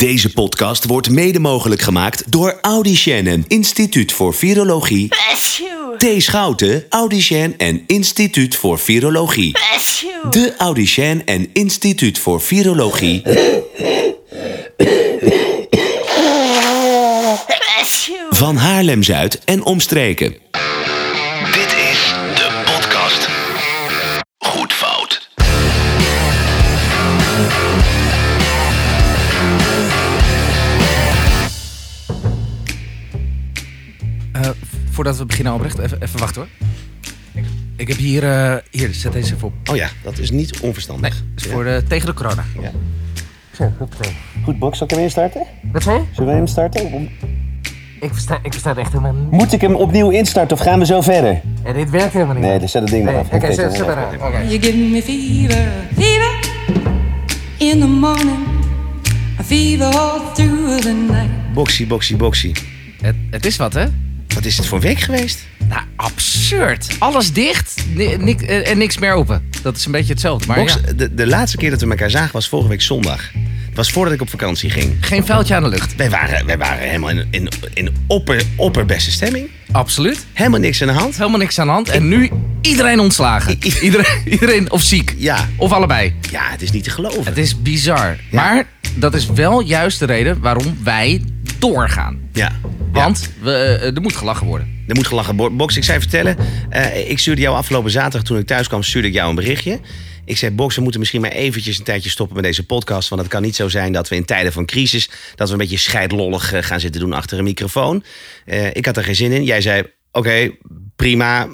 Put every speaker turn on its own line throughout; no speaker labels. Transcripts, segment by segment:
Deze podcast wordt mede mogelijk gemaakt door Audicien en Instituut voor Virologie. T. Schouten, Audicien en Instituut voor Virologie. De Audicien en Instituut voor Virologie. Van Haarlem-Zuid en omstreken.
Voordat we beginnen, Albrecht, even, even wachten hoor. Ik, heb hier, eh, hier, zet deze even op.
Oh ja, dat is niet onverstandig.
Nee, dat is voor de, tegen de corona.
Ja.
Zo, hoppakee.
Goed, Box, zal ik hem instarten?
Wat zei je?
Zullen we hem starten?
Ik versta, ik versta het echt helemaal niet.
Moet ik hem opnieuw instarten of gaan we zo verder?
En dit werkt helemaal niet.
Nee, dus zet het ding maar
Nee,
af.
Oké, zet zet
het
maar
wel.
aan. Oké.
You're giving me fever, fever in the morning, a fever all through the night.
Boxy, boxy, boxy.
Het, het is wat, hè?
Wat is het voor week geweest?
Nou, absurd. Alles dicht nik- eh, en niks meer open. Dat is een beetje hetzelfde. Maar
Box,
ja,
de, de laatste keer dat we elkaar zagen was vorige week zondag. Het was voordat ik op vakantie ging.
geen vuiltje aan de lucht.
Wij waren, wij waren helemaal in, in, in opper, opperbeste stemming.
Absoluut.
Helemaal niks aan de hand.
Helemaal niks aan de hand. En nu iedereen ontslagen.
I- i-
Iedereen, iedereen of ziek.
Ja.
Of allebei.
Ja, het is niet te geloven.
Het is bizar. Maar dat is wel juist de reden waarom wij doorgaan.
Ja.
Want we, eh, er moet gelachen worden.
Er moet gelachen worden. Box, ik zei vertellen. eh, ik stuurde jou afgelopen zaterdag toen ik thuis kwam, stuurde ik jou een berichtje. Ik zei, Box, we moeten misschien maar eventjes een tijdje stoppen met deze podcast. Want het kan niet zo zijn dat we in tijden van crisis... dat we een beetje scheidlollig eh, gaan zitten doen achter een microfoon. Ik had er geen zin in. Jij zei, oké, prima.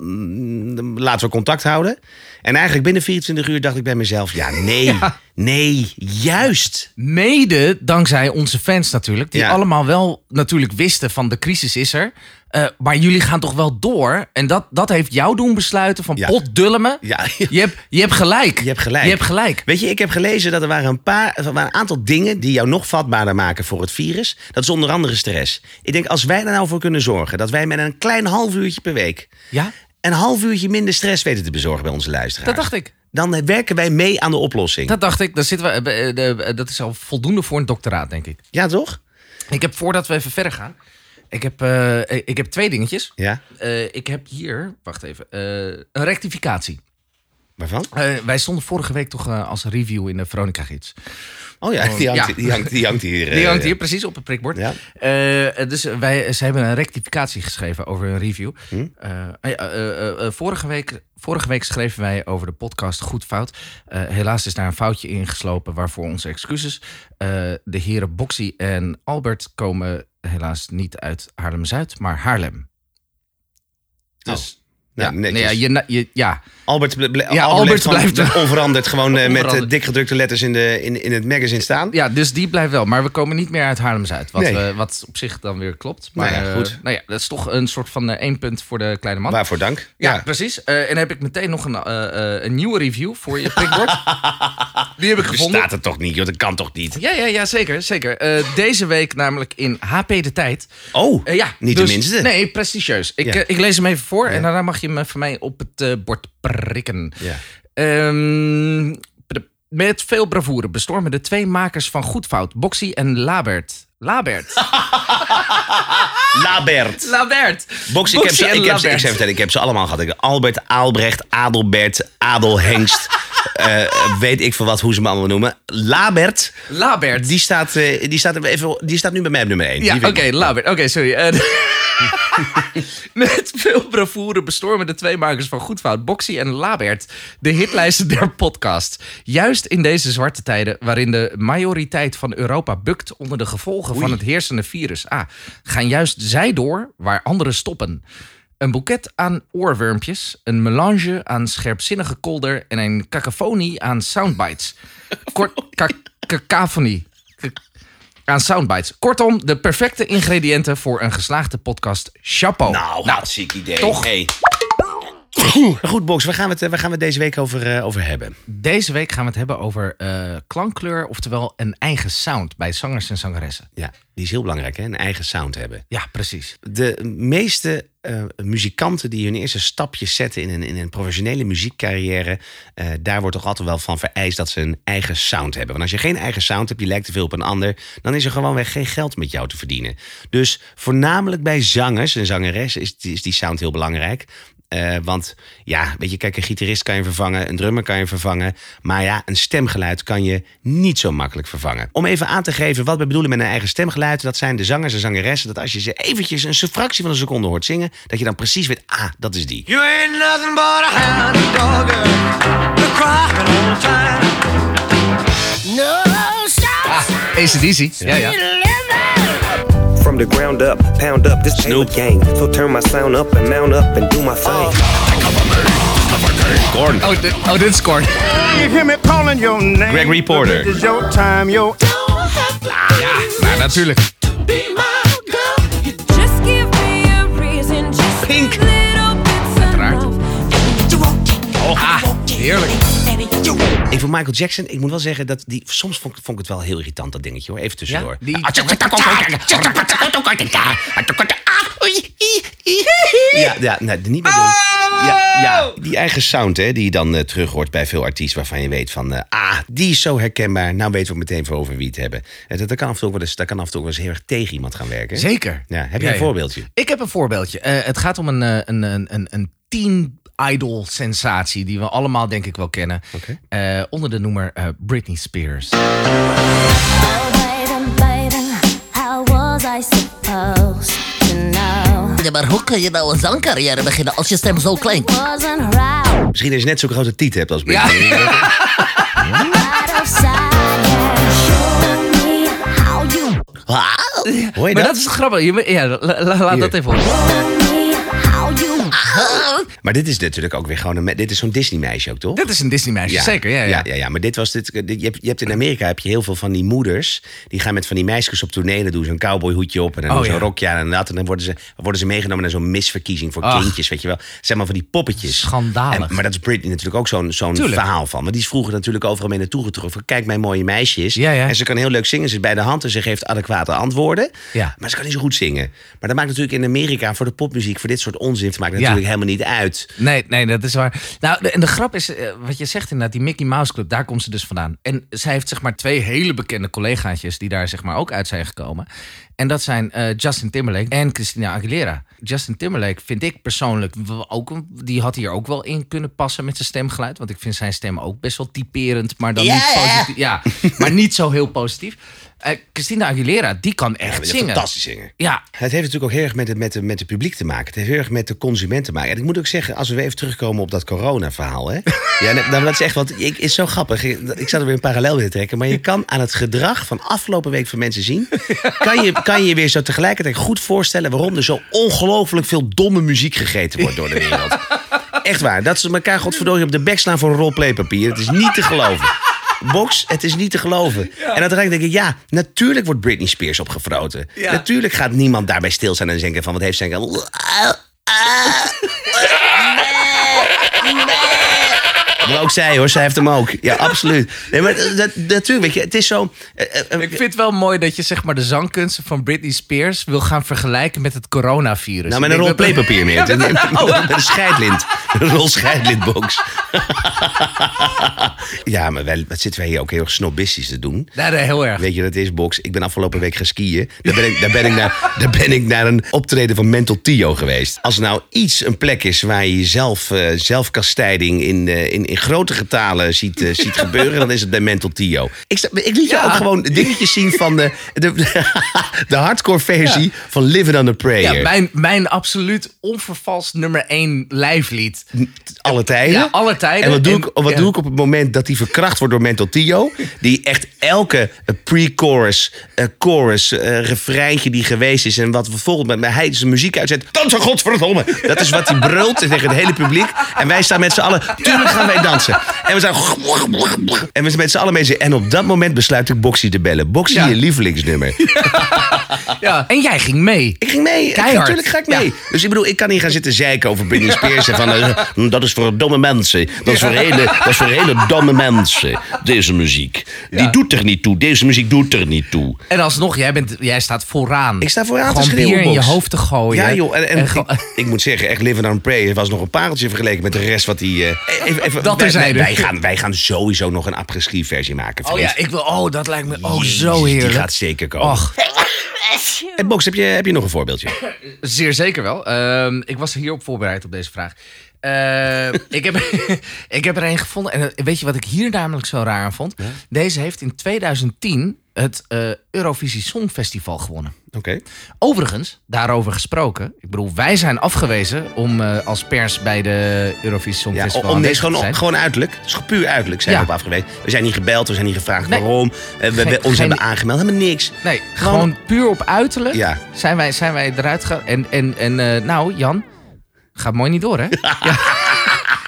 mm, Laten we contact houden. En eigenlijk binnen 24 uur dacht ik bij mezelf... ja, nee, nee, juist.
Mede dankzij onze fans natuurlijk. Die
Ja.
allemaal wel natuurlijk wisten van de crisis is er. Eh, maar jullie gaan toch wel door. En dat, dat heeft jou doen besluiten van
Ja.
potdulme.
Ja,
Je, hebt, je hebt gelijk.
Je hebt gelijk.
Je hebt gelijk.
Weet je, ik heb gelezen dat er waren een paar, er waren een aantal dingen die jou nog vatbaarder maken voor het virus. Dat is onder andere stress. Ik denk, als wij er nou voor kunnen zorgen dat wij met een klein half uurtje per week
Ja,
een half uurtje minder stress weten te bezorgen bij onze luisteraars.
dat dacht ik.
Dan werken wij mee aan de oplossing.
Dat dacht ik. Dan zitten we, eh, eh, eh, dat is al voldoende voor een doctoraat, denk ik.
Ja, toch?
Ik heb, voordat we even verder gaan... Ik heb, ik heb twee dingetjes.
Ja.
Ik heb hier, wacht even, een rectificatie.
Waarvan?
Wij stonden vorige week toch als review in de Veronica Gids.
Oh ja, die hangt,
Ja.
Die hangt, die hangt hier.
Die
eh,
hangt hier precies op het prikbord.
Ja.
Eh, dus wij, ze hebben een rectificatie geschreven over een review.
Hm?
Eh, eh, eh, eh, vorige, week, vorige week schreven wij over de podcast Goed Fout. Eh, helaas is daar een foutje in geslopen, waarvoor onze excuses. Eh, de heren Boxy en Albert komen helaas niet uit Haarlem-Zuid, maar Haarlem. Dus...
Nou,
ja,
netjes.
nee, ja, je, na- je, ja,
Albert, ble- ble-
Ja,
Albert
Albert
blijft,
blijft-
gewoon onveranderd gewoon eh, met eh,
Onveranderd.
dik gedrukte letters in, de, in, in het magazine staan.
Ja, dus die blijft wel. Maar we komen niet meer uit Haarlem-Zuid. Wat,
Nee.
we- wat op zich dan weer klopt. Maar
Nou ja,
eh,
goed.
nou ja, dat is toch een soort van één punt voor de kleine man.
Waarvoor dank.
ja, precies. En dan heb ik meteen nog een, een nieuwe review voor je prikbord. die heb ik gevonden.
Bestaat het toch niet, joh? Dat kan toch niet?
Ja, ja, ja, zeker. zeker. Deze week namelijk in HP De Tijd.
Oh,
ja,
niet
dus-
de minste.
Nee, prestigieus. Ik, ik lees hem even voor en daarna mag je hem van mij op het bord prikken.
Ja.
Ehm, met veel bravoure bestormen de twee makers van Goed Fout, Boxy en Labert. Labert.
Labert.
Labert.
Box, ik, heb ze,
en
ik, heb ze, ik, zei vertellen, ik heb ze allemaal gehad. Ik heb Albert, Aalbrecht, Adelbert, Adelhengst. eh, weet ik veel wat, hoe ze me allemaal noemen. Labert,
Labert.
die staat, eh, die, staat, even, die staat nu bij mij op nummer 1.
Ja, oké, Labert. Oké, sorry. Eh, Met veel bravoure bestormen de twee makers van Goed Fout, Boxy en Labert, de hitlijsten der podcast. Juist in deze zwarte tijden, waarin de majoriteit van Europa bukt onder de gevolgen van het heersende virus. Ah, gaan juist zij door waar anderen stoppen. Een boeket aan oorwurmpjes, een melange aan scherpzinnige kolder en een cacophonie aan soundbites. Kort. Ka- aan soundbites. Kortom, de perfecte ingrediënten voor een geslaagde podcast. Chapeau.
Nou, hartstikke idee.
toch?
Hey. Goed, Box, waar gaan we het, waar gaan we deze week over, eh, over hebben?
Deze week gaan we het hebben over eh, klankkleur, oftewel een eigen sound bij zangers en zangeressen.
Ja, die is heel belangrijk, hè? Een eigen sound hebben.
Ja, precies.
De meeste eh, muzikanten die hun eerste stapjes zetten in een, in een professionele muziekcarrière, eh, daar wordt toch altijd wel van vereist dat ze een eigen sound hebben. Want als je geen eigen sound hebt, je lijkt te veel op een ander, dan is er gewoonweg geen geld met jou te verdienen. Dus voornamelijk bij zangers en zangeressen is, is die sound heel belangrijk. Eh, want ja, weet je, kijk, een gitarist kan je vervangen, een drummer kan je vervangen. Maar ja, een stemgeluid kan je niet zo makkelijk vervangen. Om even aan te geven wat we bedoelen met een eigen stemgeluid, dat zijn de zangers en zangeressen. Dat als je ze eventjes een fractie van een seconde hoort zingen, dat je dan precies weet, ah, dat is die.
You ain't nothing but a hound dog, you're crying all the time. No stop.
ACDC. Ja, ja.
From the ground up, pound up this paper gang. So turn my sound up and mount up and do my thing.
Korn.
Oh, dit, oh, dit is Korn.
You hear me calling your name.
Gregory Porter.
This is your time, your.
Ja, nou natuurlijk.
Just give me a reason,
Pink.
a little bit of
Uiteraard.
love.
Ah, heerlijk.
Ik voor Michael Jackson, ik moet wel zeggen dat die. Soms vond, ik- vond ik het wel heel irritant, dat dingetje hoor. Even tussendoor.
Ja, die-
Ja, ja nee, niet meer doen. Ja, ja, die eigen sound hè, die je dan eh, terug hoort bij veel artiesten waarvan je weet van... eh, ah, die is zo herkenbaar, nou weten we meteen voor over wie het hebben. En dat, dat, kan af en toe wel eens, dat kan af en toe wel eens heel erg tegen iemand gaan werken.
Zeker.
Ja, heb je
Ja,
een voorbeeldje?
Ik heb een voorbeeldje. Eh, het gaat om een, eh, een, een, een, een teen idol sensatie die we allemaal denk ik wel kennen. Eh, onder de noemer eh, Britney Spears.
Baby, baby, how was I supposed to know?
Ja, maar hoe kan je nou een zangcarrière beginnen als je stem zo klinkt?
Right,
Misschien dat je net zo'n grote tiet hebt als. Britney. je
Maar
dat?
dat is grappig. Ja, la- la- laat
Hier.
dat even horen.
You.
Maar dit is natuurlijk ook weer gewoon een... me- Dit is zo'n Disney-meisje ook, toch?
Dit is een Disney meisje, zeker. Ja, ja.
ja, ja, ja. Maar dit was dit, dit- je, hebt, je hebt in Amerika heb je heel veel van die moeders. Die gaan met van die meisjes op tournee. Dan doen ze een cowboyhoedje op en dan
Oh,
doen ze een
ja.
rokje aan en dat. En dan worden ze, worden ze meegenomen naar zo'n misverkiezing voor
Ach.
kindjes. Weet je wel. Zeg maar van die poppetjes.
Schandalig.
En, maar dat is Britney natuurlijk ook zo'n zo'n
Tuurlijk.
verhaal van. Maar die is vroeger natuurlijk overal mee naartoe getrokken. Van, Kijk, mijn mooie meisjes.
Ja, ja.
En ze kan heel leuk zingen. Ze is bij de hand en ze geeft adequate antwoorden.
Ja.
Maar ze kan niet zo goed zingen. Maar dat maakt natuurlijk in Amerika voor de popmuziek, voor dit soort onzin, maakt natuurlijk
Ja.
helemaal niet uit.
Nee, nee, dat is waar. Nou, de, en de grap is, eh, wat je zegt inderdaad, die Mickey Mouse Club, daar komt ze dus vandaan. En zij heeft zeg maar twee hele bekende collegaatjes die daar zeg maar ook uit zijn gekomen. En dat zijn eh, Justin Timberlake en Christina Aguilera. Justin Timberlake vind ik persoonlijk ook, die had hier ook wel in kunnen passen met zijn stemgeluid. Want ik vind zijn stem ook best wel typerend, maar dan niet positief. Ja, maar niet zo heel positief. Eh, Christina Aguilera, die kan echt
Ja,
zingen.
Fantastisch zingen.
Ja,
Het heeft natuurlijk ook heel erg met het, met, het, met het publiek te maken. Het heeft heel erg met de consument te maken. En ik moet ook zeggen, als we weer even terugkomen op dat corona-verhaal. Hè? Ja, nou, dat is echt wat. Ik, is zo grappig. Ik zou er weer een parallel willen trekken. Maar je kan aan het gedrag van afgelopen week van mensen zien. Kan je, kan je je weer zo tegelijkertijd goed voorstellen waarom er zo ongelooflijk veel domme muziek gegeten wordt door de wereld. Echt waar. Dat ze elkaar godverdorie op de bek slaan voor een rol playpapier. Het is niet te geloven. Box, het is niet te geloven. En uiteindelijk denk ik, ja, natuurlijk wordt Britney Spears opgefroten. Natuurlijk gaat niemand daarbij stilstaan en denken van, wat heeft zij... Maar ook zij hoor, zij heeft hem ook. Ja, absoluut. Nee, maar dat, natuurlijk, weet je, het is zo... eh, eh, eh,
ik vind het wel mooi dat je zeg maar de zangkunsten van Britney Spears wil gaan vergelijken met het coronavirus.
nou, met een rol playpapier meer.
Ja, met-
Met een scheidlint. Een rol scheidlintbox. ja, maar wij, wat zitten wij hier ook heel erg snobistisch te doen.
Nee, heel erg.
Weet je, dat is box. Ik ben afgelopen week gaan skiën. Daar ben ik, daar ben ik, naar, daar ben ik naar een optreden van Mental Tio geweest. Als er nou iets een plek is waar je jezelf, eh, zelfkastijding in, eh, in, in grote getalen ziet, eh, ziet gebeuren, dan is het bij Mental Tio. Ik, ik liet je
Ja.
ook gewoon dingetjes zien van de, de, de hardcore versie van Living on a Prayer.
Ja, mijn, mijn absoluut onvervalst nummer één lijflied.
alle tijden.
Ja, alle tijden.
En wat doe,
En-
ik, wat doe ik op het moment dat die verkracht wordt door Mental Tio? Die echt elke eh, pre-chorus, eh, chorus, eh refreintje die geweest is... en wat vervolgens met mij hij zijn muziek uitzet... Dan zo godverdomme! Dat is wat hij brult tegen het hele publiek. En wij staan met z'n allen... Tuurlijk gaan wij meedansen. En we zijn... En we zijn met z'n allen mee. En op dat moment besluit ik Boxy te bellen. Boxy,
Ja.
je lievelingsnummer.
Ja. En jij ging mee.
Ik ging mee.
Keihard.
Natuurlijk ga ik mee.
Ja.
Dus ik bedoel, ik kan niet gaan zitten zeiken over Britney Spears. En van, eh, dat is voor domme mensen. Dat is, voor hele, dat is voor hele domme mensen. Deze muziek. Die
Ja.
doet er niet toe. Deze muziek doet er niet toe.
En alsnog, jij, bent, jij staat vooraan.
Ik sta vooraan te
Gewoon
schreeuwen,
bier in je hoofd te gooien.
Ja, joh. En, en ik, ik moet zeggen, echt Live on Pray was nog een pareltje vergeleken met de rest wat die... eh, even, even,
Dat
wij,
terzijde.
wij, wij gaan, wij gaan sowieso nog een après-ski versie maken.
Oh ja, ik wil, oh, dat lijkt me ook
Jezus,
zo heerlijk.
Die gaat zeker komen.
Och,
En Box, heb je, heb je nog een voorbeeldje?
zeer zeker wel. Ehm, ik was hierop voorbereid op deze vraag. Eh, ik, heb, ik heb er een gevonden. En eh, weet je wat ik hier namelijk zo raar aan vond? Deze heeft in 2010 het eh, Eurovisie Songfestival gewonnen.
Oké.
Overigens, daarover gesproken. Ik bedoel, wij zijn afgewezen om eh, als pers bij de Eurovisie
Ja,
Songfestival
om, nee,
te
gewoon,
zijn.
gewoon uiterlijk. Het is gewoon puur uiterlijk zijn
Ja.
we op afgewezen. We zijn niet gebeld, we zijn niet gevraagd
Nee.
waarom. Eh, we, we
Geen-
ons
geen-
hebben aangemeld, helemaal niks.
Nee,
Gewoon-
gewoon puur op uiterlijk
Ja.
zijn, wij, zijn wij eruit gegaan. En, en, en nou, Jan, gaat mooi niet door, hè? Ja.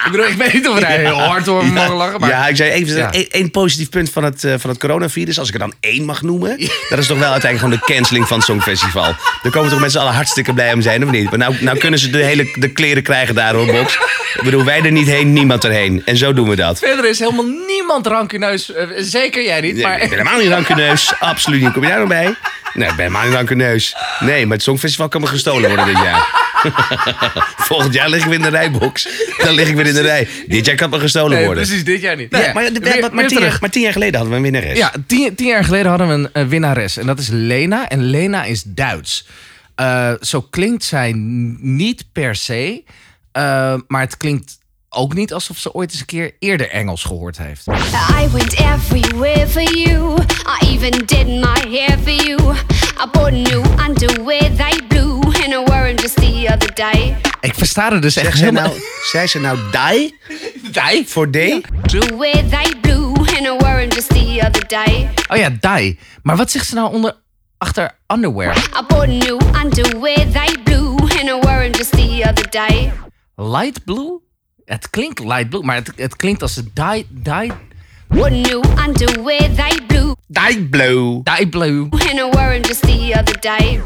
Ik bedoel, ik weet niet of wij heel hard door mogen lachen, maar...
Ja, ik zei even één één positief punt van het, eh, van het coronavirus. Als ik er dan één mag noemen. Dat is toch wel uiteindelijk gewoon de canceling van het Songfestival. Daar komen toch met z'n allen hartstikke blij om zijn, of niet? Maar nou, nou kunnen ze de hele de kleren krijgen daar hoor, Box. Ik bedoel, wij er niet heen, niemand erheen. En zo doen we dat.
Verder is helemaal niemand rancuneus. eh, zeker jij niet, maar...
helemaal niet rancuneus. Absoluut niet. Kom je daar nog bij? Nee, ben helemaal niet rancuneus. Nee, maar het Songfestival kan me gestolen worden dit jaar. Volgend jaar lig ik weer in de rijbox. Dan lig ik weer in de rij. Dit jaar kan me gestolen
Nee,
worden.
precies, dit jaar niet.
Nee,
Nee,
maar,
weer-
maar,
weer
tien jaar, maar tien jaar geleden hadden we een winnares.
Ja, tien, tien jaar geleden hadden we een eh, winnares. En dat is Lena. En Lena is Duits. Eh, zo klinkt zij n- niet per se. eh, maar het klinkt ook niet alsof ze ooit eens een keer eerder Engels gehoord heeft.
I went everywhere for you. I even did my hair for you. I bought new underwear, they blue. And I wore 'em just the other day.
Ik versta er dus echt
Zeg zij
helemaal...
nou, zei ze nou die
Die?
voor D?
Underwear, they blue. And I wore 'em just the other day.
Oh ja, die. Maar wat zegt ze nou onder, achter underwear?
I bought new underwear, they blue. And I wore 'em just the other day.
Light blue? Het klinkt light blue, maar het, het klinkt als een die, die,
Bought new underwear, they blue.
Die blue.
die blue.
And I wore 'em just the other day.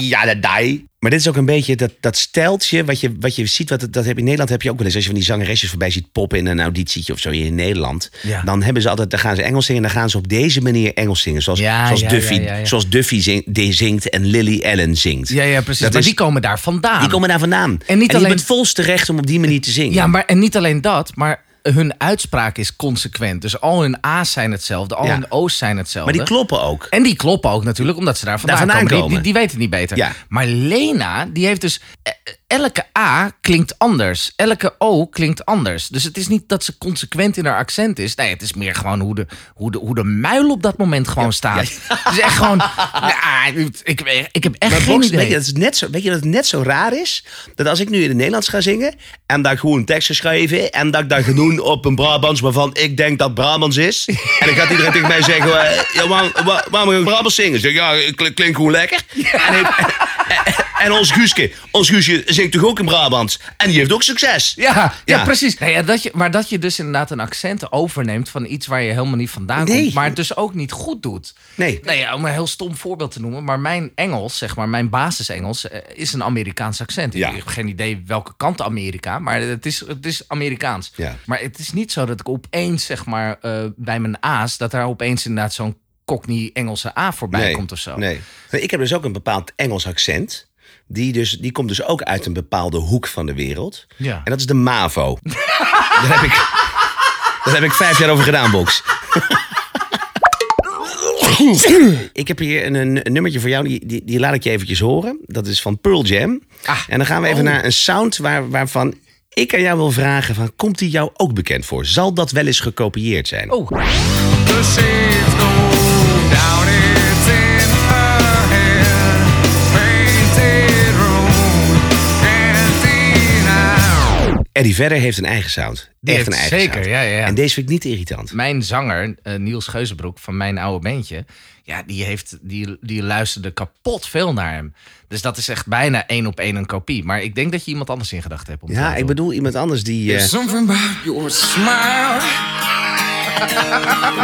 Ja, de die. Maar dit is ook een beetje dat, dat steltje wat je, wat je ziet. Wat, dat heb, in Nederland heb je ook wel eens. Als je van die zangeresjes voorbij ziet poppen in een auditietje of zo in Nederland.
Ja.
Dan hebben ze altijd, dan gaan ze Engels zingen. En dan gaan ze op deze manier Engels zingen. Zoals,
Ja,
zoals,
ja,
Duffy, zoals Duffy zing- die zingt en Lily Allen zingt.
Ja, ja, precies.
Dat
maar
is-
die komen daar vandaan.
Die komen daar vandaan.
En niet
die
alleen-
hebben het volste recht om op die manier te zingen.
Ja, maar en niet alleen dat, maar hun uitspraak is consequent. Dus al hun A's zijn hetzelfde, al
Ja.
hun O's zijn hetzelfde.
maar die kloppen ook.
En die kloppen ook natuurlijk, omdat ze daar vandaan,
Daar vandaan
komen. Die, die, die weten het niet beter.
Ja.
Maar Lena, die heeft dus... Elke A klinkt anders. Elke O klinkt anders. Dus het is niet dat ze consequent in haar accent is. Nee, het is meer gewoon hoe de, hoe de, hoe de muil op dat moment gewoon staat. Het is echt gewoon... Ja, ik, ik heb echt
Maar
geen
Box,
idee.
weet, je, dat is net zo, weet je dat het net zo raar is? Dat als ik nu in het Nederlands ga zingen... en dat ik gewoon tekst ga schrijven... en dat ik dat ga doen op een Brabants waarvan ik denk dat Brabants is... en dan gaat iedereen tegen mij zeggen... eh, ja, waarom, waar- waarom ga Brabants zingen? Ik zeg, ja, klinkt klink gewoon lekker. En, en, en ons Guuske, ons Guusje zingt toch ook in Brabants? en die heeft ook succes.
Ja, ja,
Ja.
precies. Nou ja, dat je, maar dat je dus inderdaad een accent overneemt van iets waar je helemaal niet vandaan
Nee.
komt, maar het dus ook niet goed doet.
Nee.
Nou ja, om een heel stom voorbeeld te noemen, maar mijn Engels, zeg maar, mijn basisengels, eh, is een Amerikaans accent.
Ja.
Ik heb geen idee welke kant Amerika, maar het is, het is Amerikaans.
Ja.
Maar het is niet zo dat ik opeens, zeg maar, eh, bij mijn A's, dat daar opeens inderdaad zo'n Cockney-Engelse A voorbij komt of zo.
Nee. Ik heb dus ook een bepaald Engels accent. Die, dus, die komt dus ook uit een bepaalde hoek van de wereld.
Ja.
En dat is de MAVO. daar, heb ik, daar heb ik vijf jaar over gedaan, Box. ik heb hier een, een nummertje voor jou, die, die, die laat ik je eventjes horen. Dat is van Pearl Jam.
Ah.
En dan gaan we even
Oh.
naar een sound waar, waarvan ik aan jou wil vragen... Van, komt die jou ook bekend voor? Zal dat wel eens gekopieerd zijn?
Oh,
Eddie Vedder heeft een eigen sound.
Die
Echt een eigen
zeker,
sound.
ja, ja, ja.
En deze vind ik niet irritant.
Mijn zanger, eh, Niels Geuzenbroek van mijn oude bandje... Ja, die, heeft, die, die luisterde kapot veel naar hem. Dus dat is echt bijna één op één een kopie. Maar ik denk dat je iemand anders in gedachten hebt. Om
Ja, ik bedoel iemand anders die... eh,
Something about your smile.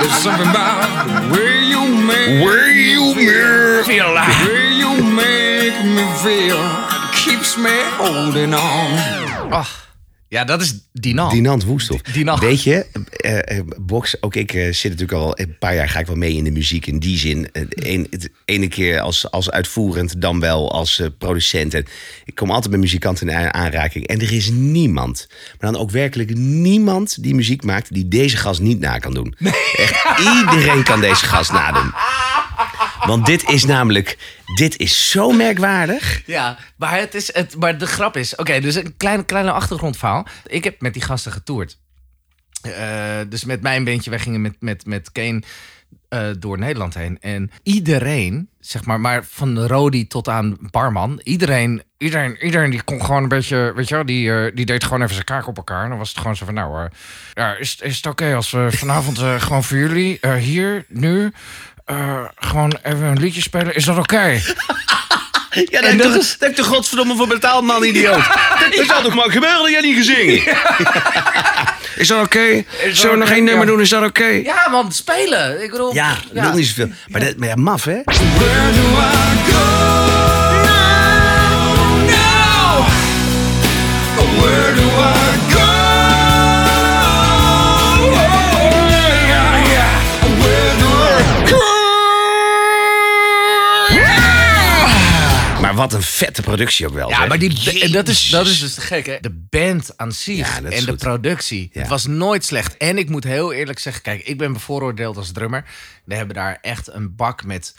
There's something about the way you make
Where you me
feel like-
the way you make me feel. Keeps me holding on.
Ach, ja, dat is Dinant.
Dinant Woesthof.
Dinant.
Weet je, eh, Box, ook ik eh, zit natuurlijk al een paar jaar ga ik wel mee in de muziek. In die zin, eh, een, het ene keer als, als uitvoerend, dan wel als producent. En ik kom altijd met muzikanten in aanraking. En er is niemand, maar dan ook werkelijk niemand die muziek maakt... die deze gast niet na kan doen. Echt iedereen kan deze gast nadoen. Want dit is namelijk, dit is zo merkwaardig.
Ja, maar, het is, het, maar de grap is... Oké, dus een kleine, kleine achtergrondverhaal. Ik heb met die gasten getoerd. Eh, dus met mijn bandje, wij gingen met, met, met Kane eh, door Nederland heen. En iedereen, zeg maar, maar van Rodi tot aan barman... Iedereen, iedereen, iedereen die kon gewoon een beetje... Weet je wel, die, eh, die deed gewoon even zijn kaak op elkaar. En dan was het gewoon zo van... Nou, ja, is, is het oké als we vanavond gewoon voor jullie... hier, nu... eh, gewoon even een liedje spelen. Is dat oké?
Ja, daar heb,
dat
ik
is-
heb ik toch godverdomme voor betaald, man, idioot. Dat zou toch maar gebeuren dat jij niet gezingen. Is dat oké? Zullen we nog één nummer
Ja.
doen? Is dat oké?
Ja, man, spelen. Ik bedoel,
Ja, dat wil niet zoveel. Maar, dat, maar ja, maf, hè?
Where do I go now? Where do I
wat een vette productie ook wel.
Ja,
zeg.
maar die, en dat, is, dat is dus te gek, hè? De band aan zich
Ja,
en de
goed.
productie.
Ja.
Het was nooit slecht. En ik moet heel eerlijk zeggen, kijk, ik ben bevooroordeeld als drummer. We hebben daar echt een bak met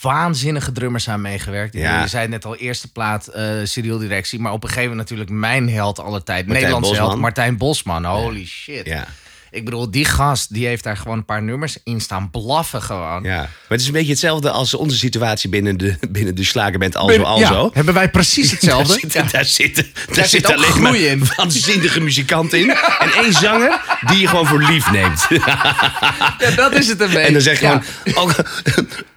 waanzinnige drummers aan meegewerkt.
Ja.
Je zei net al, eerste plaat, eh Cyril Directie. Maar op een gegeven moment natuurlijk mijn held alle tijd.
Martijn
Nederlandse held,
Bosman.
Martijn Bosman. Holy shit.
Ja,
Ik bedoel, die gast, die heeft daar gewoon een paar nummers in staan blaffen gewoon.
ja. Maar het is een beetje hetzelfde als onze situatie binnen de, binnen de slagerband Alzo Alzo.
ja, hebben wij precies hetzelfde.
Daar zitten,
Ja.
daar zitten, daar
Daar
zit
zit
alleen
groei
maar
in.
waanzinnige muzikanten in. En één zanger die je gewoon voor lief neemt.
Ja, dat is het een beetje.
En dan zeg je gewoon... ook,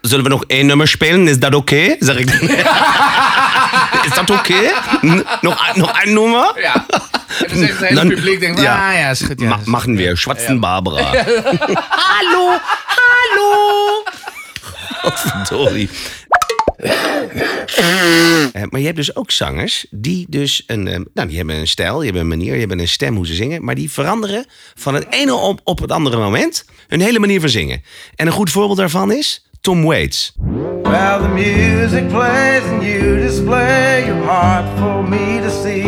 zullen we nog één nummer spelen? Is dat oké? Zeg ik dan. Is dat oké? Nog, nog een nummer?
Ja. Dan zegt het hele publiek, denkt,
ja.
ah ja, is goed. Ja,
Ma- Schwarzen Barbara.
Hallo, hallo.
Eh, maar je hebt dus ook zangers die dus een, eh, nou, die hebben een stijl, die hebben een manier, die hebben een stem hoe ze zingen, maar die veranderen van het ene op, op het andere moment hun hele manier van zingen. En een goed voorbeeld daarvan is Tom Waits.
While the music plays and you display your heart for me to see.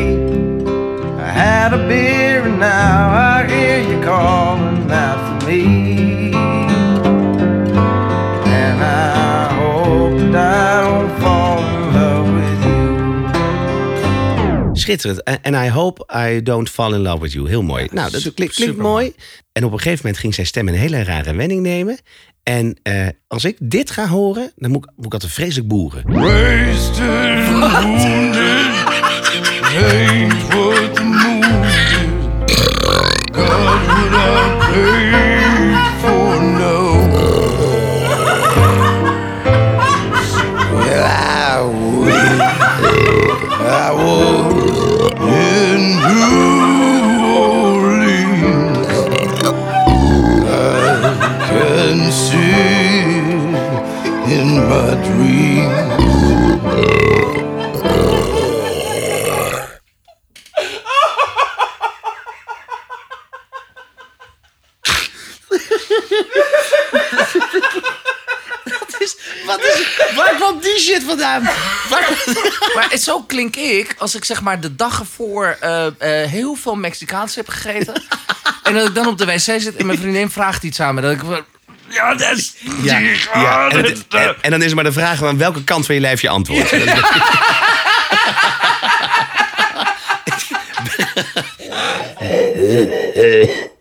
I had a beer and now I hear you calling out for me. And I hope that I don't fall in love with you.
Schitterend. En en I hope I don't fall in love with you. Heel mooi. Nou, dat klinkt, klinkt mooi. En op een gegeven moment ging zijn stem een hele rare wending nemen. En eh, als ik dit ga horen, dan moet ik, moet ik altijd vreselijk boeren.
Wasted and wounded.
Klink ik als ik zeg maar de dag ervoor eh, eh, heel veel Mexicaans heb gegeten. en dat ik dan op de wc zit en mijn vriendin vraagt iets aan me. Dat ik van, ja, dat is...
Ja, ja. En, het- en, en dan is maar de vraag aan welke kant van je lijf je antwoordt.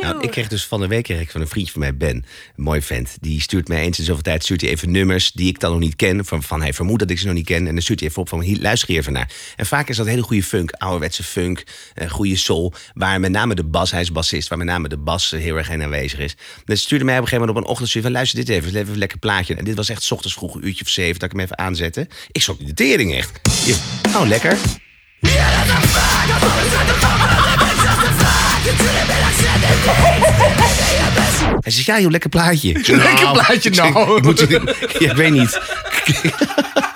Nou, ik kreeg dus van de week kreeg ik van een vriendje van mij, Ben, een mooi vent. Die stuurt mij eens in zoveel tijd stuurt hij even nummers die ik dan nog niet ken. Van, van hij vermoedt dat ik ze nog niet ken. En dan stuurt hij even op van hier, luister hier even naar. En vaak is dat hele goede funk, ouderwetse funk, eh, goede soul. Waar met name de bas, hij is bassist, waar met name de bas eh, heel erg in aanwezig is. Dus stuurde mij op een gegeven moment op een ochtend stuurde van luister dit even, even een lekker plaatje. En dit was echt 's ochtends vroeg, een uurtje of zeven, dat ik hem even aanzette. Ik schrok de tering echt. Ja, Oh, lekker. Hij zegt, ja joh, lekker plaatje.
Lekker plaatje,
ik zeg,
nou.
ik moet- ik weet niet.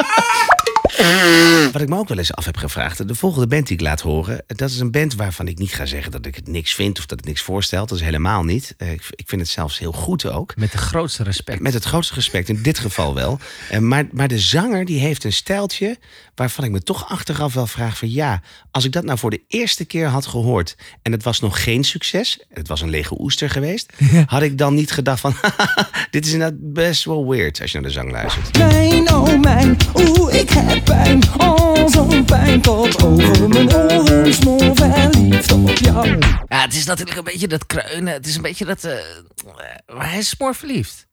Wat ik me ook wel eens af heb gevraagd. De volgende band die ik laat horen. Dat is een band waarvan ik niet ga zeggen dat ik het niks vind. Of dat het niks voorstelt. Dat is helemaal niet. Eh, Ik, ik vind het zelfs heel goed ook.
Met de grootste respect.
Met het grootste respect, in dit geval wel. Eh, maar, maar de zanger die heeft een stijltje waarvan ik me toch achteraf wel vraag van ja, als ik dat nou voor de eerste keer had gehoord en het was nog geen succes, het was een lege oester geweest, had ik dan niet gedacht van dit is inderdaad best wel weird als je naar de zang luistert.
Mijn, oh mijn, oeh, ik heb pijn. Oh, zo'n pijn tot over mijn oren. Smoor verliefd op jou.
Ja, het is natuurlijk een beetje dat kreunen. Het is een beetje dat... eh, maar hij is smoor verliefd.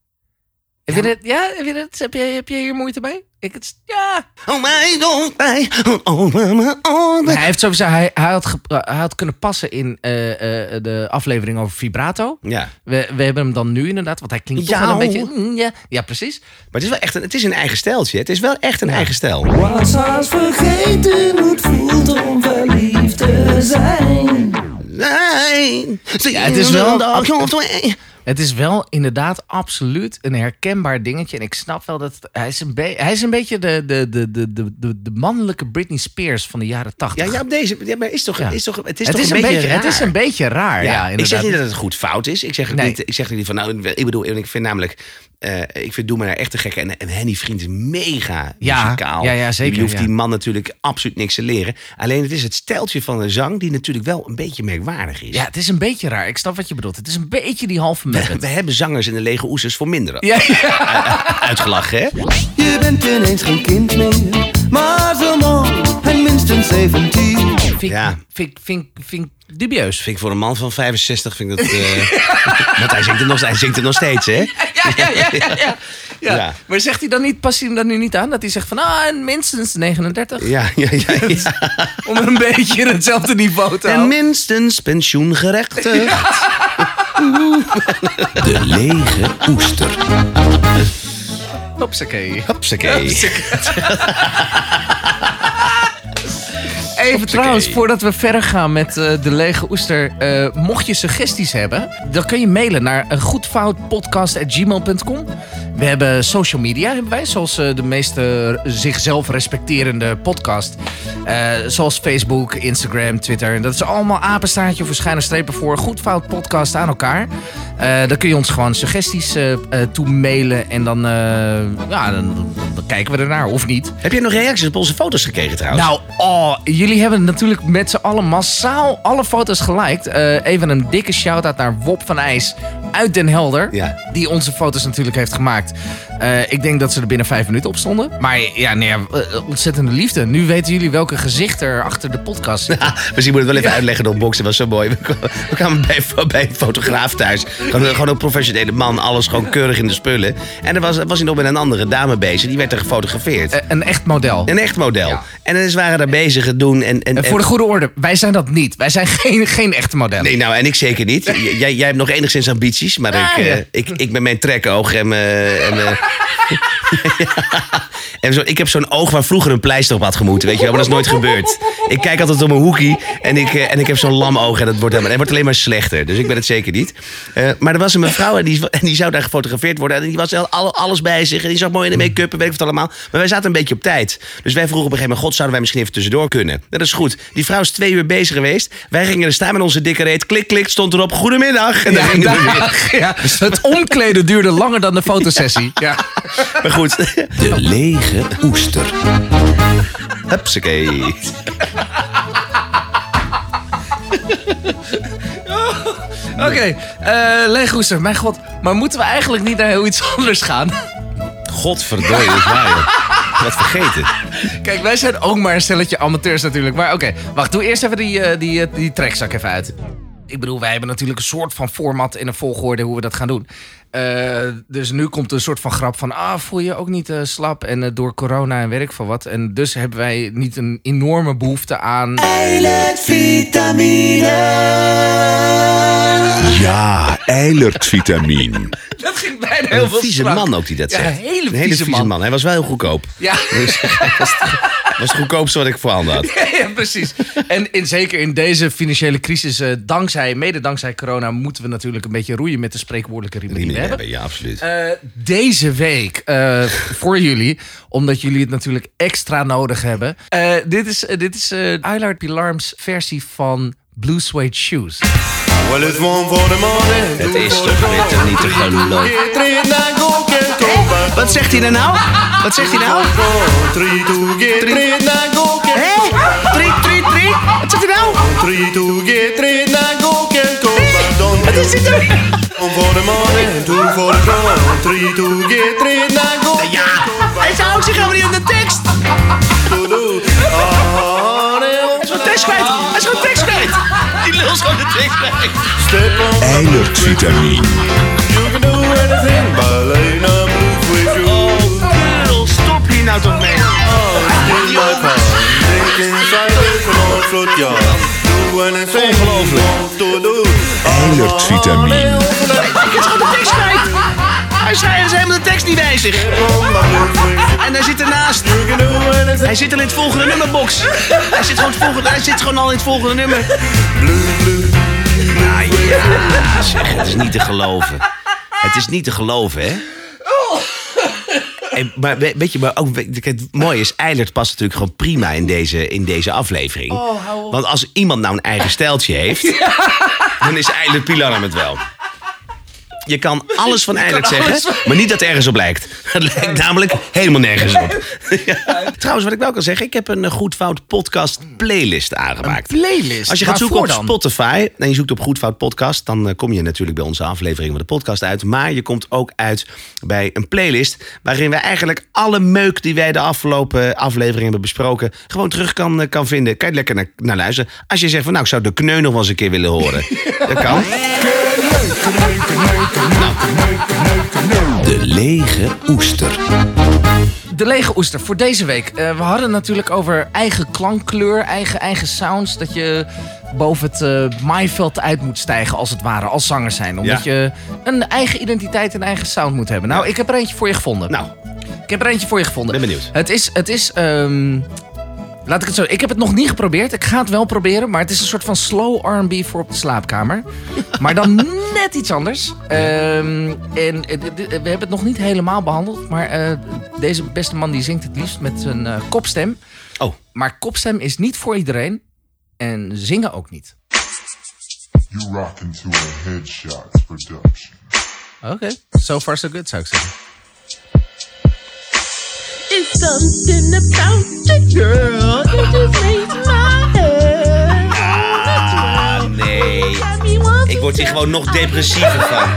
Heb je dit? Ja, heb je dit? Heb je, heb je hier moeite mee? Ik het, ja.
Oh mijn, oh mijn, oh, oh mijn, oh
Maar hij heeft sowieso, hij, hij, had, ge- hij had kunnen passen in eh, eh, de aflevering over vibrato.
Ja.
We, we hebben hem dan nu inderdaad, want hij klinkt toch
Ja,
wel een beetje... mm, ja, ja, precies.
Maar het is wel echt een, het is een eigen stijltje. Het is wel echt een eigen stijl.
Was haast vergeten hoe het voelt om verliefd te zijn.
Nee.
Ja, het is wel... Het is wel inderdaad absoluut een herkenbaar dingetje. En ik snap wel dat hij is een, hij is een beetje de, de, de, de, de, de, mannelijke Britney Spears van de jaren tachtig.
Ja, ja, op deze. Ja, maar is toch,
Ja.
is toch, het is
Het
toch
is
een, beetje,
beetje- het is een beetje raar, ja,
ik zeg niet dat het goed fout is. Ik zeg
Nee.
niet, ik zeg niet van, nou, ik bedoel, ik vind namelijk, eh, ik vind Doe maar echt te gek. En, en Henny Vriend is mega
Ja,
muzikaal.
ja, ja, zeker,
Je hoeft
ja.
die man natuurlijk absoluut niks te leren. Alleen het is het steltje van de zang die natuurlijk wel een beetje merkwaardig is.
Ja, het is een beetje raar. Ik snap wat je bedoelt. Het is een beetje die halve
We hebben zangers in de lege oesters voor minder
Ja,
uitgelachen, hè?
Je bent ineens geen kind meer, maar zo mooi en minstens 17.
Vind,
Ja.
vind, ik- vind, dubieus.
Vind ik voor een man van 65 vind ik dat... eh, want hij zingt, er nog, hij zingt er nog steeds, hè?
Ja, ja, ja, ja, ja. ja.
Ja.
Maar zegt hij dan niet, past hij hem dan nu niet aan? Dat hij zegt van, ah, minstens 39.
Ja, ja, ja. ja.
Om een beetje hetzelfde niveau te
En
houden.
minstens pensioengerechtigd. De lege oester.
Hopsakee.
Hupsakee.
Even trouwens, voordat we verder gaan met eh, de lege oester. eh, mocht je suggesties hebben, dan kun je mailen naar een goedfoutpodcast.gmail.com. We hebben social media, hebben wij, zoals eh, de meeste zichzelf respecterende podcast. Eh, zoals Facebook, Instagram, Twitter. Dat is allemaal apenstaartje of verschijnen strepen voor Goedfout Podcast aan elkaar. Eh dan kun je ons gewoon suggesties toe mailen en dan, eh, ja, dan, dan kijken we ernaar, of niet.
Heb je nog reacties op onze foto's gekregen trouwens?
Nou, oh, jullie hebben natuurlijk met z'n allen massaal alle foto's geliked. Eh, even een dikke shout-out naar Wop van IJs uit Den Helder.
Ja.
Die onze foto's natuurlijk heeft gemaakt. Eh, ik denk dat ze er binnen vijf minuten op stonden. Maar ja, nee, ja, eh, ontzettende liefde. Nu weten jullie welke gezichten er achter de podcast zitten.
Ah, misschien moet ik het wel even uitleggen door Box. Dat was zo mooi. We kwamen, bij, bij een fotograaf thuis. Gewoon, gewoon een professionele man. Alles gewoon keurig in de spullen. En er was, was hij nog met een andere dame bezig. Die werd er gefotografeerd.
Eh, een echt model.
Een echt model.
Ja.
En dan waren daar bezig het doen. En, en,
En voor de goede orde, wij zijn dat niet. Wij zijn geen, geen echte modellen.
Nee, nou, en ik zeker niet. J- Jij, jij hebt nog enigszins ambities, maar
Ah,
ik,
ja.
ik, ik met mijn trekoog en mijn... En, yeah. en zo, ik heb zo'n oog waar vroeger een pleister op had gemoeten, weet je wel, maar dat is nooit gebeurd. Ik kijk altijd op mijn hoekie en ik, eh, en ik heb zo'n lam oog en dat wordt, helemaal, en het wordt alleen maar slechter. Dus ik ben het zeker niet. Eh, maar er was een mevrouw en die, en die zou daar gefotografeerd worden. En die was al, al- alles bij zich en die zag mooi in de make-up en weet ik wat allemaal. Maar wij zaten een beetje op tijd. Dus wij vroegen op een gegeven moment, god, zouden wij misschien even tussendoor kunnen? Dat is goed. Die vrouw is twee uur bezig geweest. Wij gingen er staan met onze dikke reet. Klik, klik, stond erop. Goedemiddag. En dan
Ja,
gingen we weer.
dag. ja, het omkleden duurde langer dan de fotosessie. Ja.
Maar goed. De lege oester. Hupsakee.
Oké, eh Leegoester, mijn god. Maar moeten we eigenlijk niet naar heel iets anders gaan?
Godverdorie, dat is waar. Wat vergeten.
Kijk, wij zijn ook maar een stelletje amateurs natuurlijk. Maar oké, wacht, doe eerst even die, eh, die, eh, die trekzak even uit. ik bedoel, wij hebben natuurlijk een soort van format in een volgorde hoe we dat gaan doen. Eh, dus nu komt een soort van grap van, ah, voel je ook niet eh, slap en eh, door corona en werk van wat. En dus hebben wij niet een enorme behoefte aan.
Ja, eilertvitamine.
Dat ging bijna heel
Een
veel
vieze
strak.
man ook die dat
Ja,
zegt.
een hele
een hele
vieze
vieze
man.
man. Hij was wel heel goedkoop.
Ja.
Dus, dat was het- was het goedkoopste wat ik voorhanden had.
ja, precies. En in, zeker in deze financiële crisis, eh, dankzij, mede dankzij corona, moeten we natuurlijk een beetje roeien met de spreekwoordelijke riemen die we
Riemen
hebben.
hebben, ja, absoluut.
Eh, deze week eh, voor jullie, omdat jullie het natuurlijk extra nodig hebben. Eh, dit is, dit is eh Eilard Pilarm's versie van Blue Suede Shoes.
Well, it's one for the morning.
Het is toch weer te niet te geloven.
Three.
Wat zegt hij er nou? Wat zegt hij nou?
Three, two, get three,
Hé? Drie, drie, drie? Wat zegt hij nou?
Three, two, get three,
Wat is dit nou?
One for the morning, two for the dawn. Three, two, get three, nine, go.
Ja, hij houdt zich helemaal niet aan de tekst.
To do. Ah,
Hij is gewoon tekst kwijt. Hij is gewoon tekst kwijt. Die lul is gewoon de tekst kwijt.
Step on
Eilertvitamine.
You can do anything by laying with you.
Oh, lul, stop hier nou toch mee.
In my car, drinking cider from all fruit.
Ongelooflijk. Ik is gewoon de tekst kwijt. Hij is helemaal de tekst niet wijzig. En hij zit ernaast. Hij zit al in het volgende nummerbox. Hij zit gewoon, het volgende, hij zit gewoon al in het volgende nummer. Nou ja, zeg, het is niet te geloven. Het is niet te geloven, hè? Hey, maar we- weet je, maar ook, het mooie is, Eilert past natuurlijk gewoon prima in deze, in deze aflevering. Want als iemand nou een eigen stijltje heeft, dan is Eilert Pilarm het wel. Je kan alles van
alles
zeggen,
van-
maar niet dat ergens op lijkt. Het lijkt namelijk helemaal nergens op. Ja. Trouwens, wat ik wel kan zeggen, ik heb een eh, Goed Fout podcast playlist aangemaakt.
playlist?
Als je gaat zoeken op
dan?
Spotify en je zoekt op Goed Fout podcast, dan eh, kom je natuurlijk bij onze aflevering van de podcast uit. Maar je komt ook uit bij een playlist waarin we eigenlijk alle meuk die wij de afgelopen aflevering hebben besproken, gewoon terug kan, eh, kan vinden. Kan je lekker naar, naar luisteren. Als je zegt van nou, ik zou de kneu nog wel eens een keer willen horen. Dat kan.
De lege oester.
De lege oester voor deze week. Eh, we hadden het natuurlijk over eigen klankkleur, eigen, eigen sounds. Dat je boven het eh, maaiveld uit moet stijgen, als het ware, als zanger zijn. Omdat
Ja.
je een eigen identiteit en eigen sound moet hebben. Nou, ik heb er eentje voor je gevonden.
Nou,
Ik heb er eentje voor je gevonden.
Ben benieuwd.
Het is, het is ehm, laat ik het zo. Ik heb het nog niet geprobeerd. Ik ga het wel proberen, maar het is een soort van slow R&B voor op de slaapkamer. maar dan net iets anders. Ehm, en eh, we hebben het nog niet helemaal behandeld, maar eh, deze beste man die zingt het liefst met zijn eh, kopstem.
oh,
Maar kopstem is niet voor iedereen en zingen ook niet.
You rock into a headshot production.
Oké, so far so good zou ik zeggen.
It's something about the girl that just makes my head.
ah, nee. Ik word hier gewoon nog depressiever van.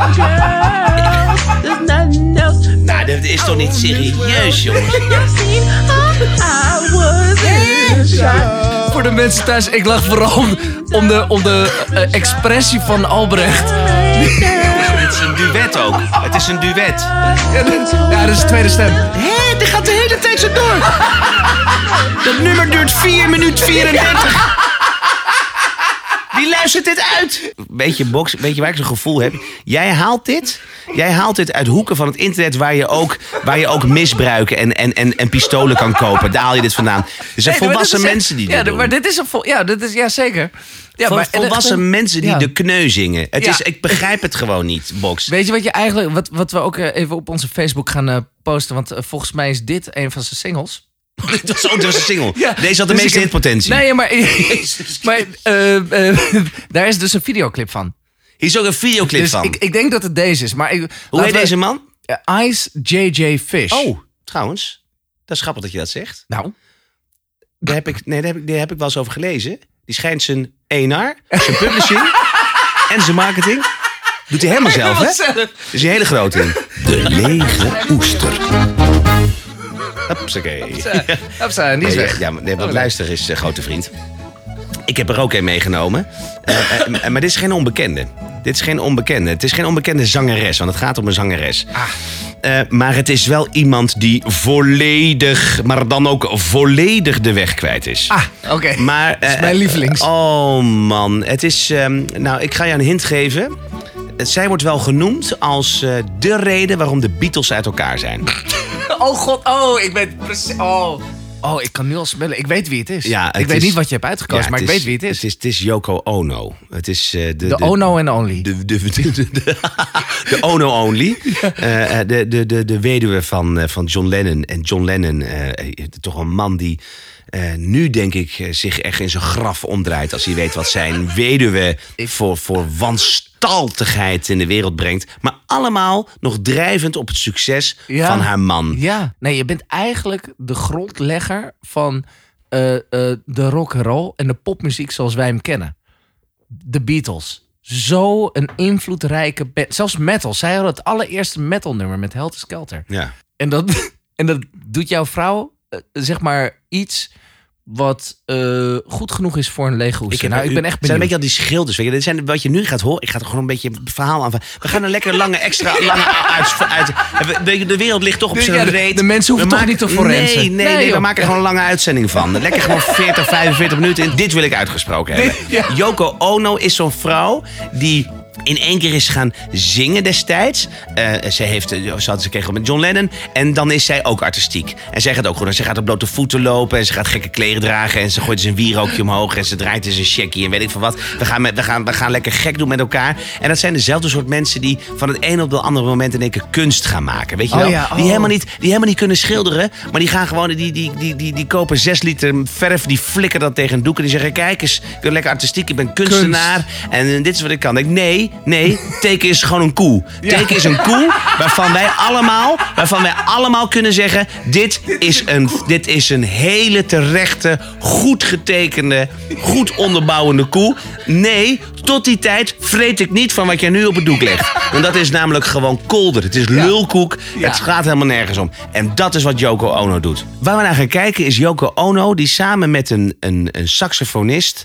Nou, dit is toch niet serieus, jongens?
You seen how I was in shot.
Voor de mensen thuis, ik lag vooral om, om de, om de eh, expressie van Albrecht.
Het is een duet ook. Het is een duet.
Ja, dit- ja, dat is de tweede stem.
Hé, dit gaat de hele tijd zo door. Dat nummer duurt 4 minuten 34. Wie luistert dit uit? Weet je, Box, weet je waar ik zo'n gevoel heb? Jij haalt dit. Jij haalt dit uit hoeken van het internet waar je ook, waar je ook misbruiken en, en, en, en pistolen kan kopen. Daar haal je dit vandaan. Er zijn
Nee, dit
volwassen
is
mensen die dit
ja,
doen.
maar dit is een vol, ja, dit is ja zeker. Ja, maar en-
volwassen
en-
mensen die
ja.
de kneu zingen. Het
Ja.
is, ik begrijp het gewoon niet, Box.
Weet je wat je eigenlijk wat, wat we ook eh, even op onze Facebook gaan eh, posten, want eh, volgens mij is dit een van zijn singles.
Was, oh, dit was een single.
Ja,
Deze had de
dus
meeste hitpotentie.
Nee, maar, maar eh, eh, daar is dus een videoclip van.
Hier is ook een videoclip
dus
van.
Ik, ik denk dat het deze is. Maar ik,
Hoe heet
we-
deze man?
Eh, Ice JJ Fish.
Oh, trouwens. Dat is grappig dat je dat zegt.
Nou.
Daar heb ik, nee, daar heb ik, daar heb ik wel eens over gelezen. Die schijnt zijn ENR, zijn publishing en zijn marketing. Doet hij helemaal zelf, hè?
Helemaal zelf.
Is hij hele groot in.
De lege oester.
Hupsakee.
Hupsa, en die is weg.
Ja, maar, nee, want
Oh,
luister is eh, grote vriend. Ik heb er ook een meegenomen. Eh, eh, maar dit is geen onbekende. Dit is geen onbekende. Het is geen onbekende zangeres, want het gaat om een zangeres. Eh, maar het is wel iemand die volledig, maar dan ook volledig de weg kwijt is.
Ah, oké.
Maar,
Dat is mijn lievelings.
Oh man, het is. ehm, nou, ik ga je een hint geven. Zij wordt wel genoemd als de reden waarom de Beatles uit elkaar zijn.
Oh god, oh, ik ben precies... Oh. oh, ik kan nu al smellen. Ik weet wie het is.
Ja,
ik weet
is-
niet wat je hebt uitgekozen,
Ja,
maar ik weet wie het is.
Het is, het is Yoko Ono. Het is eh, de,
De Ono en Only.
De, de, de, de, de- de Ono Only. Eh, eh, de, de, de, de weduwe van, eh, van John Lennon. En John Lennon, toch een man die eh, nu denk ik eh, zich echt in zijn graf omdraait. Als hij weet wat zijn weduwe voor, voor wanstaltigheid in de wereld brengt. Maar allemaal nog drijvend op het succes
Ja.
van haar man.
Ja, nee, je bent eigenlijk de grondlegger van eh, de rock and roll en de popmuziek zoals wij hem kennen. De Beatles. Zo een invloedrijke band. Zelfs metal. Zij hadden het allereerste metal nummer met Helter Skelter.
Ja.
En dat, en dat doet jouw vrouw, zeg maar, iets wat eh, goed genoeg is voor een lege
heb
nou, ik ben echt
Het zijn een
benieuwd.
beetje al die schilders. Weet je. Dit zijn wat je nu gaat horen. Ik ga er gewoon een beetje een verhaal aan. We gaan een lekker lange extra lange uit, uit, de, de wereld ligt toch op zijn
ja, de-
reet.
de mensen hoeven
We
toch niet te forensen.
Nee, nee,
Nee,
nee, we maken er gewoon een lange uitzending van. Lekker gewoon 40, 45 minuten in. Dit wil ik uitgesproken hebben. Yoko Ono is zo'n vrouw die in één keer is gaan zingen destijds. Eh, ze, heeft, eh, ze had ze kreeg met John Lennon. En dan is zij ook artistiek. En zij gaat ook goed. En ze gaat op blote voeten lopen. En ze gaat gekke kleren dragen. En ze gooit eens een wierookje omhoog. En ze draait eens een checkie. En weet ik van wat. We gaan, met, we, gaan, we gaan lekker gek doen met elkaar. En dat zijn dezelfde soort mensen die van het ene op het andere moment in één keer kunst gaan maken. Weet je
Oh
wel? Die,
oh.
helemaal niet, die helemaal niet kunnen schilderen. Maar die gaan gewoon, die, die, die, die, die kopen zes liter verf. Die flikken dat tegen een doek. En die zeggen: Kijk eens, ik ben lekker artistiek. Ik ben kunstenaar. En dit is wat ik kan. Ik, nee, nee. Teken is gewoon een koe. Teken is een koe waarvan wij allemaal, waarvan wij allemaal kunnen zeggen: dit is, een, dit is een hele terechte, goed getekende, goed onderbouwende koe. Nee, tot die tijd vreet ik niet van wat jij nu op het doek legt. Want dat is namelijk gewoon kolder. Het is lulkoek. Het gaat helemaal nergens om. En dat is wat Yoko Ono doet. Waar we naar gaan kijken is Yoko Ono, die samen met een, een, een saxofonist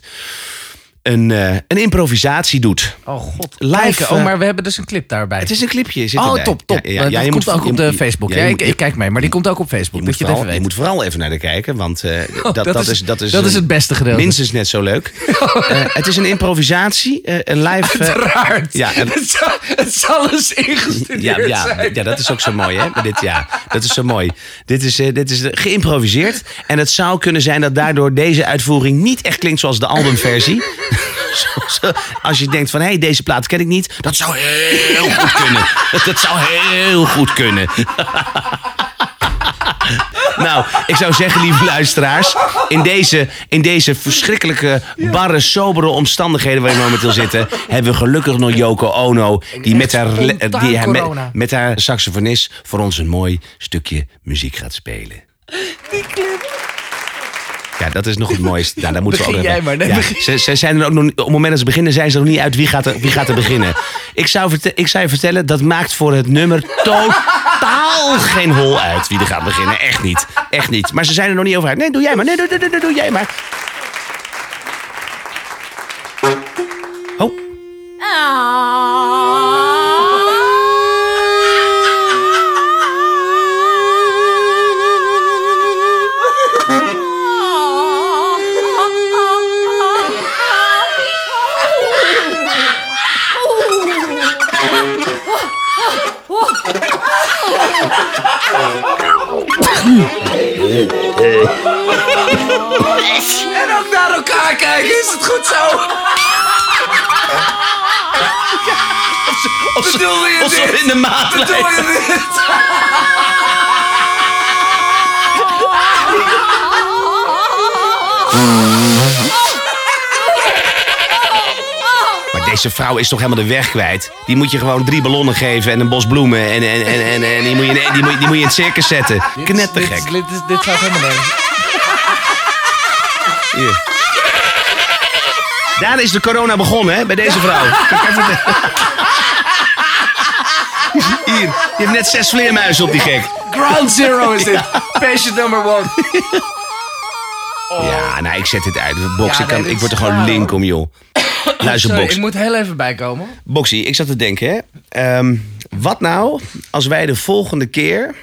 een, eh, een improvisatie doet.
Oh god.
Live.
Oh,
eh,
maar we hebben dus een clip daarbij.
Het is een clipje. Zit
oh,
erbij.
top, top.
Ja, je
komt
moet-
ook op de
je-
Facebook.
ja,
ik, kijk mee, maar die komt ook op Facebook.
Je
dat
moet,
je
vooral,
even
je moet vooral even naar de kijken, want eh, dat,
dat
dat,
is-
dat, is,
dat is het beste gedeelte.
Minstens net zo leuk. Het is een improvisatie, een live...
Uiteraard.
ja, en-
het, zal, het zal eens ingestudeerd
ja, ja,
zijn.
ja, dat is ook zo mooi, hè? Maar dit, ja, dat is zo mooi. Dit is, dit is geïmproviseerd. En het zou kunnen zijn dat daardoor deze uitvoering niet echt klinkt zoals de albumversie. Als je denkt van, hé, hey, deze plaat ken ik niet. Dat zou heel goed kunnen. Dat zou heel goed kunnen. Nou, ik zou zeggen, lieve luisteraars, in deze, in deze verschrikkelijke, barre, sobere omstandigheden waarin we momenteel zitten, hebben we gelukkig nog Yoko Ono, die met haar, die, met, met haar saxofonist voor ons een mooi stukje muziek gaat spelen.
Die clip.
Ja, dat is nog het mooiste. Nou, daar moeten we ook
Begin jij maar. Nee,
Ja,
begin.
ze, ze zijn er ook nog, op het moment dat ze beginnen, zijn ze nog niet uit wie gaat er, wie gaat er beginnen. Ik zou, verte- ik zou je vertellen, dat maakt voor het nummer totaal geen hol uit wie er gaat beginnen. Echt niet. Echt niet. Maar ze zijn er nog niet over uit. Nee, doe jij maar. Nee, doe, doe, doe, doe, doe jij maar. Oh.
En ook naar elkaar kijken, is het goed zo?
Of
Bedoel je
of zo
dit?
in de maat
Bedoel je dit?
deze vrouw is toch helemaal de weg kwijt? Die moet je gewoon drie ballonnen geven en een bos bloemen. En, en, en, en, en die, moet je, die, moet, die moet je in het circus zetten. Knettergek.
Dit, dit, dit, gaat helemaal nergens.
Hier. Daar is de corona begonnen, hè, bij deze vrouw. Hier, je hebt net zes vleermuizen op die gek.
Ground zero is dit. Patient number one.
Ja, nou, ik zet dit uit.
Ja,
kan, ik word er gewoon link om, joh. Luister,
Sorry,
Box.
ik moet heel even bijkomen.
Boxy, ik zat te denken, hè. Ehm, wat nou als wij de volgende keer...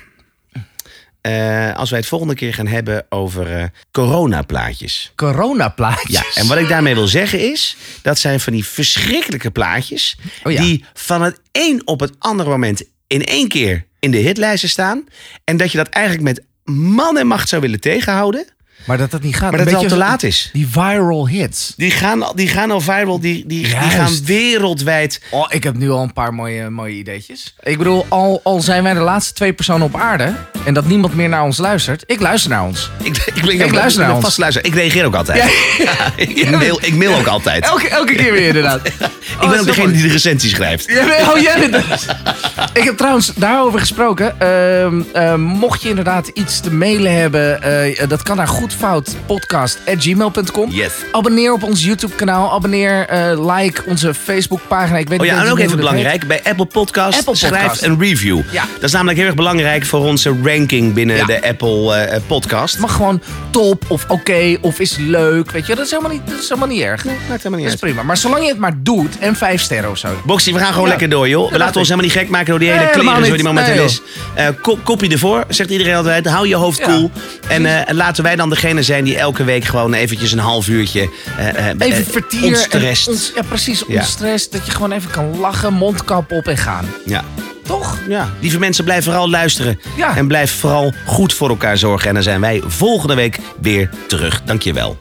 eh, als wij het volgende keer gaan hebben over eh coronaplaatjes.
Coronaplaatjes.
Ja, en wat ik daarmee wil zeggen is... dat zijn van die verschrikkelijke plaatjes...
Oh ja.
die van het een op het andere moment in één keer in de hitlijsten staan... en dat je dat eigenlijk met man en macht zou willen tegenhouden...
Maar dat dat niet gaat.
Maar
Een
dat het al te laat is.
Die viral hits.
Die gaan, al- die gaan al viral, die, die, die
Juist.
gaan wereldwijd.
Oh, ik heb nu al een paar mooie, mooie ideetjes. Ik bedoel, al, al zijn wij de laatste twee personen op aarde... en dat niemand meer naar ons luistert... ik luister naar ons.
Ik, ik,
Ik luister naar ons.
vast luister. Ik reageer ook altijd. ik, mail, ik mail ook altijd.
Elke, elke keer weer inderdaad.
ik ben ook degene die de recensie schrijft.
Ja, oh, jij bent dat. Ik heb trouwens daarover gesproken. Ehm, ehm, mocht je inderdaad iets te mailen hebben, eh, dat kan naar goedfoutpodcast.gmail.com.
Yes.
Abonneer op ons YouTube kanaal. Abonneer, eh, like onze Facebook pagina. Ik weet
Oh ja, en ook even belangrijk. Bij Apple Podcast
Apple
schrijf
Podcast.
een review.
Ja.
Dat is namelijk heel erg belangrijk voor onze ranking binnen
Ja.
de Apple eh, Podcast.
Mag gewoon top of oké of is leuk. Weet je, dat is helemaal niet, dat is helemaal niet erg.
maakt helemaal niet
dat is
uit.
prima. Maar zolang je het maar doet en vijf sterren of zo.
Boxy, we gaan gewoon
Ja.
lekker door, joh. We
Ja,
laten ons helemaal niet gek maken door die hele kleren zo die
Nee,
is. Eh, ko- kopje ervoor, zegt iedereen altijd. Hou je hoofd
Ja,
cool. En laten wij dan degene zijn die elke week gewoon eventjes een half uurtje... eh, eh,
Even
eh,
vertier.
ontstrest.
en ons- ja, precies.
Ja.
Ontstrest. Dat je gewoon even kan lachen, mondkap op en gaan.
Ja.
Toch?
Ja, lieve mensen, blijf vooral luisteren.
Ja.
En blijf vooral goed voor elkaar zorgen. En dan zijn wij volgende week weer terug. Dankjewel.